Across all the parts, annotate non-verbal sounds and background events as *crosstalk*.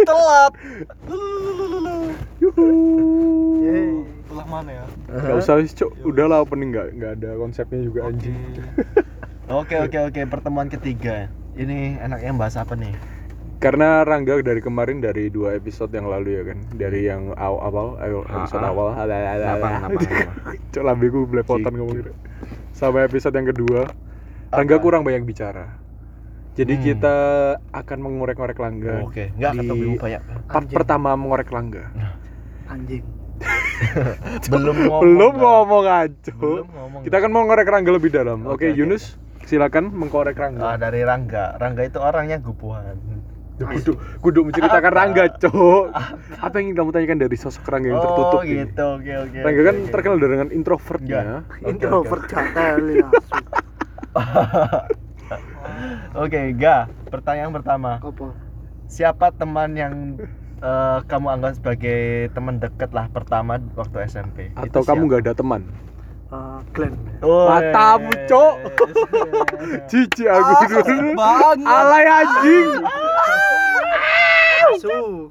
Telat. Mana ya? Gak usah sih, Cuk. Udahlah opening nggak nggak ada konsepnya juga anjing. *laughs* Oke oke oke pertemuan ketiga. Ini enaknya bahas apa nih? Karena Rangga dari kemarin dari dua episode yang lalu ya kan, dari yang awal awal episode Ah, ah. awal ala ala ala. Kenapa, kenapa, kenapa? *laughs* Cuk lambeku belepotan Cik. ngomong gitu. Sampai episode yang kedua, Rangga Apa? kurang banyak bicara. Jadi Hmm. kita akan mengorek-ngorek Langga. Oke, enggak Di ketemu banyak. Part Anjing. pertama mengorek Langga. *laughs* Anjing. *laughs* Belum ngomong. Belum ngomong aja. Belum ngomong. Kita akan mengorek Rangga lebih dalam. Oke, Oke, oke, Yunus, silakan mengkorek Ah, Rangga. dari Rangga. Rangga itu orangnya gupuan. Kudu, kudu menceritakan? Rangga, Cok. Apa yang ingin kamu tanyakan dari sosok Rangga yang tertutup oh, ini? gitu. Oke oke. Rangga kan oke. terkenal dengan introvertnya. Oke, Introvert gatel ya. *laughs* Oke, Ga. Pertanyaan pertama. Apa? Siapa teman yang eh, kamu anggap sebagai teman dekat lah pertama waktu SMP? Atau Itu kamu nggak ada teman? Eh, Glenn. Woi. Matamu, Cok. Cici *laughs* aku dulu. *laughs* banget. Alay anjing. Su.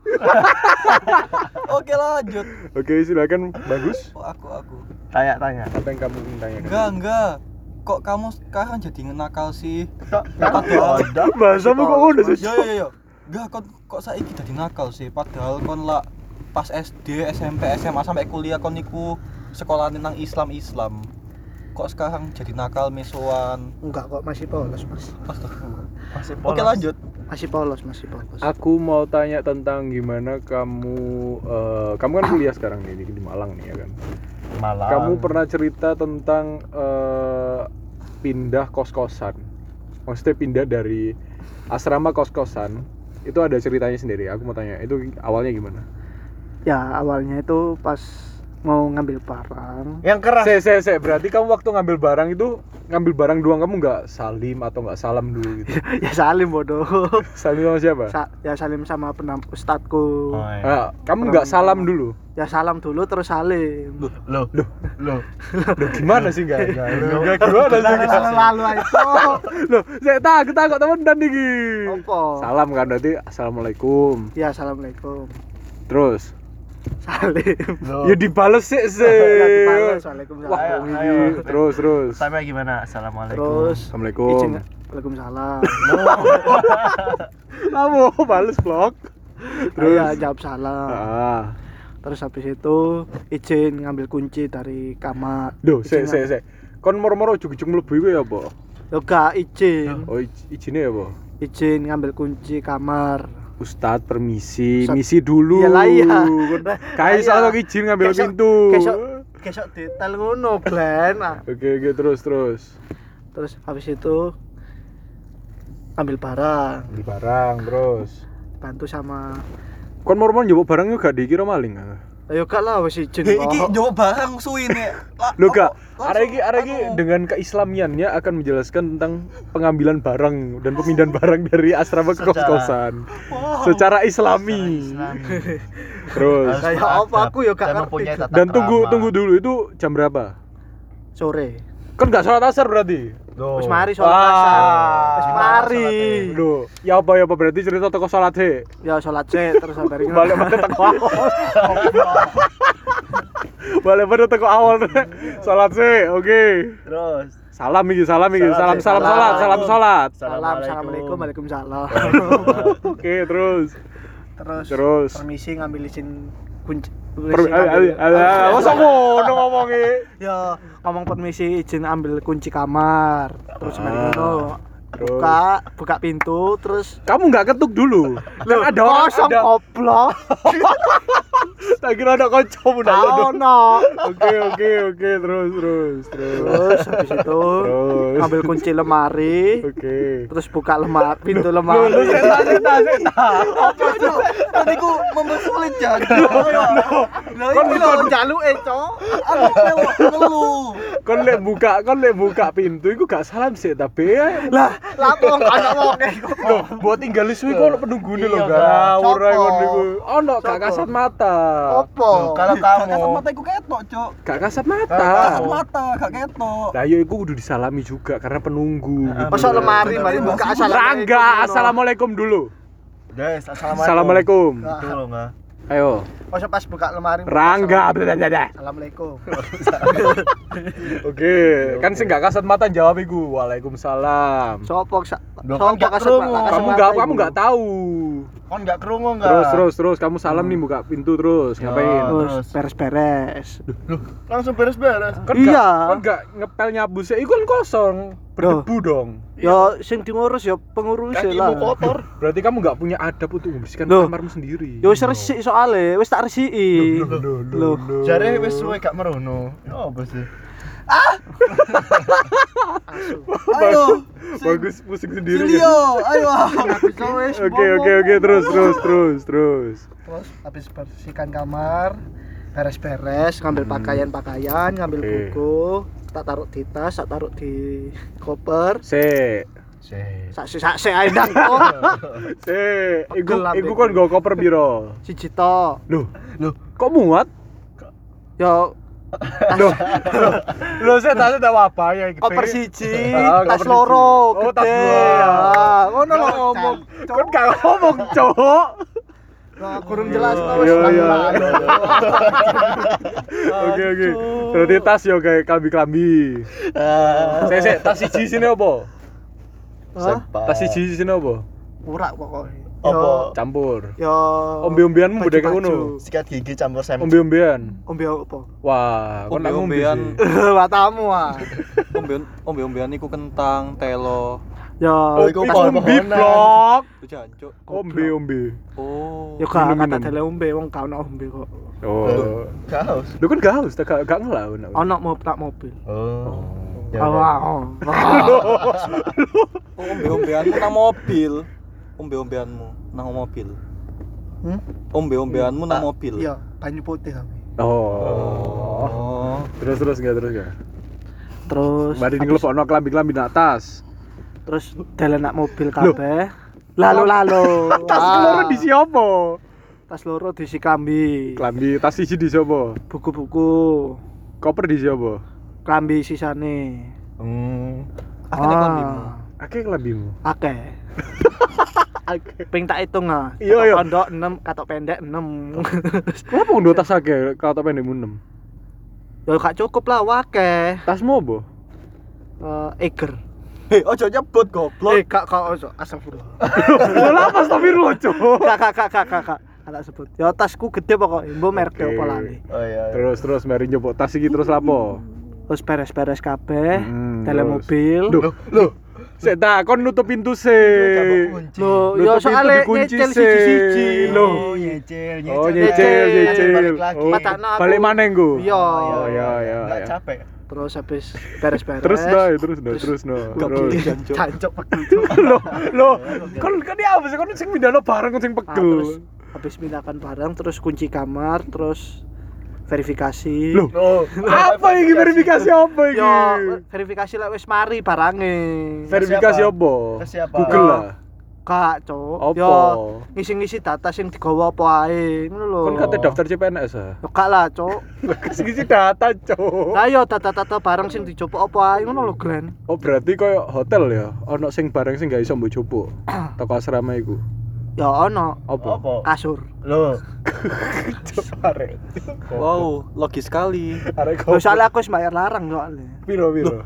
*laughs* Oke lanjut. Oke, silakan. Bagus. Oh, aku aku. Tanya-tanya. Apa yang kamu ingin tanyakan? Enggak enggak. Kok kamu sekarang jadi nakal sih? Kok Padahal- ada? *laughs* Bahasamu kok ngono sih? Yo yo yo. Enggak kok kok saiki jadi nakal sih? Padahal kon lah pas SD, SMP, SMA sampai kuliah kon niku sekolah tentang Islam Islam. Kok sekarang jadi nakal misuan? Enggak kok masih polos, Mas. Astagfirullah. Masih Oke polos. lanjut. Masih polos, masih polos. Aku mau tanya tentang gimana kamu eh, kamu kan kuliah sekarang nih di, di Malang nih ya kan. Malang. Kamu pernah cerita tentang eh, pindah kos-kosan. Maksudnya pindah dari asrama kos-kosan. Itu ada ceritanya sendiri. Aku mau tanya, itu awalnya gimana? Ya, awalnya itu pas mau ngambil barang. yang keras. Se, se, se. Berarti kamu waktu ngambil barang itu ngambil barang doang kamu nggak salim atau nggak salam dulu gitu? *laughs* ya salim bodoh. *laughs* salim sama siapa? Sa- ya salim sama penam ustadku. Oh, iya. Ah, kamu nggak salam dulu? Ya salam dulu terus salim. Loh, loh, Loh. loh. Loh, gimana sih nggak? Nggak gimana sih? Lalu lalu itu. *laughs* Loh, saya takut takut temen dan. Apa? Salam kan berarti assalamualaikum. Ya assalamualaikum. Terus Salim. Loh. ya dibales sih *laughs* sih. Ya waalaikumsalam. Wah, Ayo, ayo. terus terus. Sampai gimana? Assalamualaikum. Terus Assalamualaikum. izin Waalaikumsalam. *laughs* Kamu bales vlog. Terus Ya jawab salam. ah. Terus habis itu izin ngambil kunci dari kamar. Duh, se se se. Kon moro-moro ujug-ujug mlebu iku ya apa? Yo gak izin. Oh, iz- izinnya ya apa? Izin ngambil kunci kamar. Ustadz permisi, Ustadz- misi dulu. Iyalah, iya. Kayak Iya. salah izin ngambil Kesok- pintu. kesok- Kesok detail ngono, Glen. Nah, Oke, oke, terus terus. terus habis itu ambil barang, Beli barang terus. bantu sama Kon mau njupuk barang juga gak dikira maling kan? Ayo kak lah wes icin. Ya ini jawab barang suwi ya. *laughs* Lo kak, ada lagi ada lagi dengan keislamiannya akan menjelaskan tentang pengambilan barang dan pemindahan barang dari asrama ke kos-kosan. Wow. Secara islami. Secara *laughs* islami. Terus kayak apa aku ya kak Dan tunggu tunggu dulu itu jam berapa? Sore. Kan nggak sholat asar berarti? Loh. Wis mari sholat asar. Wis mari. Loh, ya apa ya apa berarti cerita toko sholat he? Ya sholat sih terus sampai *laughs* Balik pada teko awal. *laughs* Balik pada teko awal sholat sih, oke. Terus. Salam iki, salam iki, salam Salam, salam salam. sholat, salam sholat. Salam, assalamualaikum, waalaikumsalam. *laughs* Oke, terus. terus, Terus. permisi ngambil izin kunci. Izin ngambil- Alah, masa ngono ngomongi? Ya ngomong permisi izin ambil kunci kamar. Terus mari Ah. ngono. Buka, buka pintu terus Kamu nggak ketuk dulu. Kan ada orang ada. goblok. *laughs* Tak kira ada kancamu ndak ada. Ono. Oke, oke, oke, terus terus terus. Terus habis itu Terus. ngambil kunci lemari, Oke. terus buka lemari, pintu Lu lu lemari. seta seta seta. Apa itu? Tadi ku mempersulit jadi. Lah iki bukan lho, Jaluke, Cok. kon lek buka, kon lek buka pintu iku gak salam sih tapi ya. Lah, lapo ana wong Loh, buat tinggal suwi kok penunggune lho, ora Sopo? ngono niku. Ono gak kasat mata. Opo. Loh, kalau Gak kasat kamu mata iku ketok, Cuk. Gak kasat mata. Kasat kamu- mata, gak ketok. Lah yo iku kudu disalami juga karena penunggu. Ah, gitu. Masuk lemari mari buka assalamualaikum. Rangga, assalamualaikum dulu. guys assalamualaikum Assalamualaikum. Betul nggak Ayo. Masuk pas buka lemari. Rangga, assalamualaikum. *laughs* blablabla. Assalamualaikum. Oke, kan sing gak kasat mata jawab iku. Waalaikumsalam. Sopo sa Loh, sopo gak kasat mata- Kamu iku? kamu nggak tahu. Kan nggak kerungu nggak Terus terus terus kamu salam nih buka pintu terus Ya. ngapain? Terus beres-beres. langsung beres-beres Kan Iya. nggak kan nggak ngepel nyabu sih, itu kan kosong, berdebu dong. Ya sing diurus ya pengurus kakimu lah. kotor *laughs* Berarti kamu nggak punya adab untuk membersihkan Loh. kamarmu sendiri. Ya wis resik soalnya, wis tak resiki. Loh. jare wis suwe gak merono ya apa sih Ayo. Bagus pusing sendiri. Silio, ayo. Oke oke oke terus terus terus terus. Terus habis bersihkan kamar, beres-beres, ngambil pakaian-pakaian, ngambil Oke. buku, tak taruh di tas, tak taruh di koper. Se sih Sak sak sak ae kok. se iku iku kan go koper biro. Siji to. Loh, loh, kok muat? Ya Loh, loh saya tahu ada apa ya? gede. koper siji, Ah, tas loro. Oh, tas dua. Ah, ngono. Gak ngomong, kan gak ngomong cowok. Nah, kurang jelas Iya, wis iya. lalu. Oke oke. Berarti tas yo kayak klambi-klambi. Saya saya tas siji sini apa? Tas siji sini apa? Ora pokoknya. Apa? Campur. Ya Ombe-ombeanmu budek kayak baju-baju. ngono. sikat gigi campur sem Ombe-ombean. Ombe apa? Wah, kon nak Ombe-ombean. sih. *laughs* Matamu ah. *laughs* Ombean ombe-ombean iku kentang, telo. Ya, Oh, iku Ombe blok. Jancuk. Ombe-ombe. Oh. Ya Minum-minum. kata tele ombe wong gak ono ombe kok. Oh. gak haus Lu kan gak haus, tak gak gak ngelau. nak. Ono mau tak mobil. oh Ya Oh, *laughs* udah. oh. Oh, ombe-ombeanmu nang mobil. Ombe-ombeanmu nang mobil. Hmm? Ombe-ombeanmu nang mobil. Iya, banyu putih tapi. Oh. Oh. Terus terus enggak terus enggak. Terus Mari ngelepokno klambi-klambi nak tas. terus dalan nak mobil kabeh. Lalu lalu. *laughs* Tas Ah. loro di siapa? Tas loro diisi klambi. Klambi tas siji di siapa? Buku-buku. Koper di siapa? Klambi sisane. hmm Akhirnya klambimu. Akeh klambimu. Akeh. *laughs* Ping tak hitung ah. Iya, Katok iya. Pondok 6, katok pendek 6. *laughs* Kenapa ngono tas akeh kalau tak pendekmu 6? ya gak cukup lah wakeh. Tasmu apa? Eh, Eger. Hei, *laughs* ojo nyebut Eh, goblok. kak kak ojo astagfirullah. *laughs* Lah apa astagfirullah, Cuk? Kak kak kak kak kak. kak. Tak sebut. Ya tasku gede pokoknya. Mbok merek Oke. apa lali. oh iya Terus terus mari njupuk tas iki terus lapo? Terus beres-beres kabeh. Hmm, Dalam terus. mobil. Loh, loh. Sik ta, kon nutup pintu bawa kunci. Loh, Nutup ya nyecel sih. siji-siji. Loh. oh nyecil nyecil Oh, nyecil, nyecil. balik Oh, mana nggo? Iya. Oh, iya, iya, nggak iya. capek Terus habis beres-beres. Terus no, terus no, Terus- terus no. Terus. Jancuk pegel. *laughs* Loh, loh. Kon kan dia apa sih? Kon sing pindahno bareng kon sing Ah, terus pegel. habis pindahkan barang terus kunci kamar terus verifikasi. Loh, oh *laughs* apa iki verifikasi apa? Yo verifikasi lek wis mari barange. Verifikasi apa? Google lah. Kak. Apa? Yo ngisi-ngisi data sing digawa apa ae, ngono lho. Kon kate daftar CPNS ah. Yo gak lah, Cuk. *laughs* Ngisi data, Cuk. Lah yo data-data barang sing dijupuk apa ae ngono lho, Glen. Oh, berarti koyo hotel ya. Ono sing barang sing gak iso mbok jupuk. *clears throat* Toko asrama iku. Ya ono Apa? apa kasur. lo *laughs* Arek. Wow, logis sekali. Arek soalnya aku wis bayar larang soalnya. Piro piro?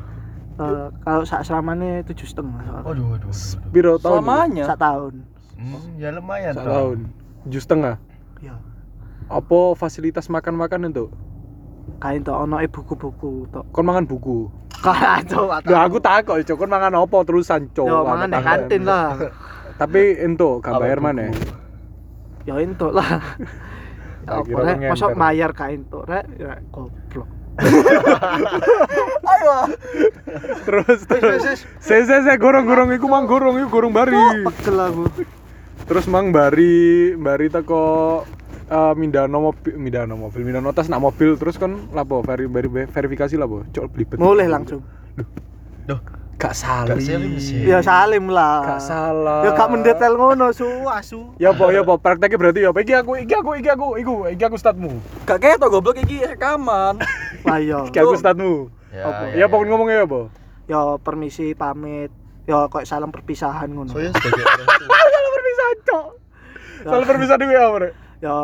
Eh, kalau sak selamane tujuh setengah soalnya. waduh waduh waduh Piro tahun? Selamanya. Sak tahun. Hmm, ya lumayan Sak toh. tahun. Tujuh setengah. Ya. Apa fasilitas makan-makan itu? Kain to ono e buku-buku to. Kon mangan buku. *laughs* Lah aku takut, Cok. Kon mangan apa terusan, Cok? Yo mangan di kantin lah. *laughs* Tapi ento gak Apa bayar mana? Ya entuk lah. *laughs* Ya Tak kira apa rek, mosok mayar kain entuk rek, ya goblok. Ayo. Terus terus. Se se se gorong-gorong iku mang gorong iku gorong bari. Pegel aku. Terus mang bari bari teko eh mindano mobil mindano mobil mindano tas nak mobil terus kan lapo veri, veri, verifikasi lapo cok belibet Mulai langsung. Duh, Gak salim. Gak salim sih. Ya salim lah. Gak salah. Ya gak mendetail ngono su asu. Ya apa ya apa prakteknya berarti ya apa iki aku iki aku iki aku iku iki aku statmu. Gak ketok goblok iki rekaman. *laughs* Lah iya. Iki aku statmu. Ya, Apa? Ya apa ngomongnya ya apa? Ya permisi pamit. Ya kok salam perpisahan ngono. So ya sebagai orang tua. *laughs* Salah perpisahan, Cok. Salah perpisahan dhewe ya, Bre. Ya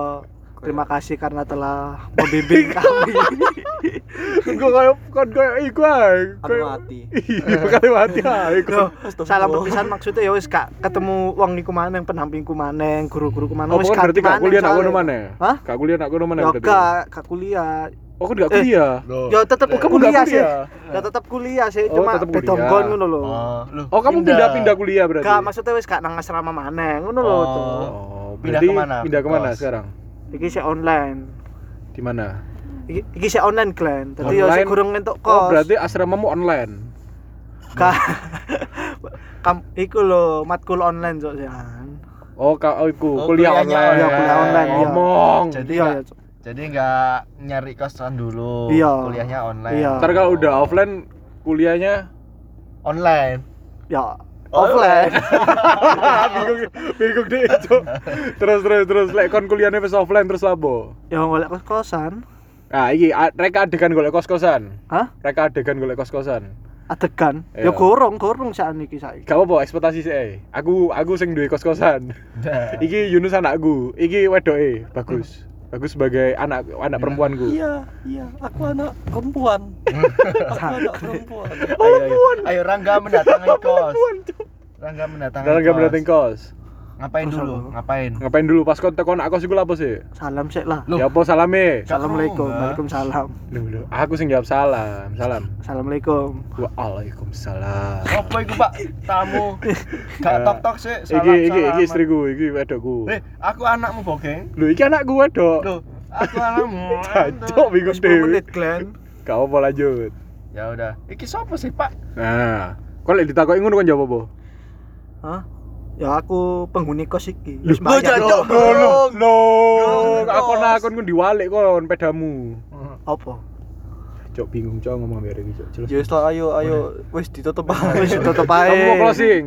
terima kasih karena telah membimbing *laughs* kami. Gue kayak kon kayak iku ae. Anu mati. Iya, kali mati ae. Yo, Astagfirullah. salam perpisahan maksudnya ya wis gak ketemu wong niku maneng pendampingku maneng, guru-guruku maneng Oh, wis kan berarti maneng kuliah nak kono mana? Hah? Gak kuliah nak kono mana Ya berarti? gak, gak kuliah. Oh, kan gak kuliah. Loh. Ya tetep Oh, kamu kuliah sih. Ya tetep kuliah sih, Oh, cuma beda kuliah. nggon ngono lho. Oh, loh, Oh, kamu pindah-pindah kuliah berarti? Gak, maksudnya wis gak nang asrama maneng ngono lho, Oh. Oh, Pindah ke mana? Pindah ke mana sekarang? Iki sih online. Di mana? Iki, sih online, Glenn. Dadi ya kurang entuk kos. Oh, berarti asramamu online. Ka *laughs* Kam iku lho matkul online Jan. Oh, ka oh, iku Oh, kuliah kuliahnya online. Iya, kuliah online, iya. Ngomong. Jadi nggak- ya. Jadi nggak nyari kosan dulu. Iya. Kuliahnya online. Iya. Ntar kalau udah offline kuliahnya Online. Ya Oh, offline. *laughs* bingung bingung deh Cok. terus terus terus lek kon kuliahnya wis offline terus labo ya golek kos-kosan. Nah iki a- reka adegan golek kos-kosan Hah? reka adegan golek kos-kosan Adegan. Ya Iya. gorong, gorong saat niki saiki. gak apa ekspektasi sih eh. aku aku sing duwe kos-kosan *laughs* iki Yunus anakku iki wedoke bagus bagus sebagai anak anak perempuanku Iya, iya, aku anak perempuan. *laughs* aku anak perempuan. ayo, ayo, ayo Rangga mendatangi kos. Rangga mendatangi dalam gak kos. Ngapain Terus dulu? apa? Ngapain? ngapain dulu pas kon tekon aku sih apa sih Salam sik lah. Loh. ya apa salame Assalamualaikum. Waalaikumsalam. Loh, loh, aku sing jawab salam salam Assalamualaikum. Waalaikumsalam Apa iku, Pak? Tamu. Gak Eh, tok-tok sih. iki Salam, iki iki salaman. istriku iki wedokku Eh, aku anakmu bokeng. lho iki anakku wedok Loh, aku anakmu. Cacok bingung 10 deh. menit, Glenn. Gak apa lanjut. Ya udah. Iki siapa sih, Pak? Nah, kok lek ditakoki ngono kan jawab apa? Hah? Ya aku penghuni kos iki. Loh, Wis bayar. Cacok. Loh, loh, loh, Kos. akon akon ku diwalik kon pedamu. Apa? Cok bingung cok ngomong biar iki cok. Jelas. Ya wis lah, ayo ayo wis ditutup Wis ae. tutup Kamu mau ae. closing.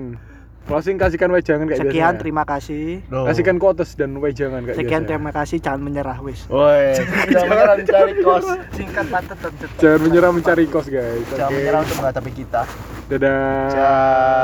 Closing kasihkan wejangan kayak Sekian biasanya. terima kasih. Loh. Kasihkan quotes dan wejangan kayak Sekian biasa. terima kasih jangan menyerah wis. Woi, *laughs* jangan menyerah mencari kos. Singkat padat dan cepat. Jangan menyerah mencari kos guys. Jangan Oke. menyerah untuk menghadapi kita. Dadah. Ciao.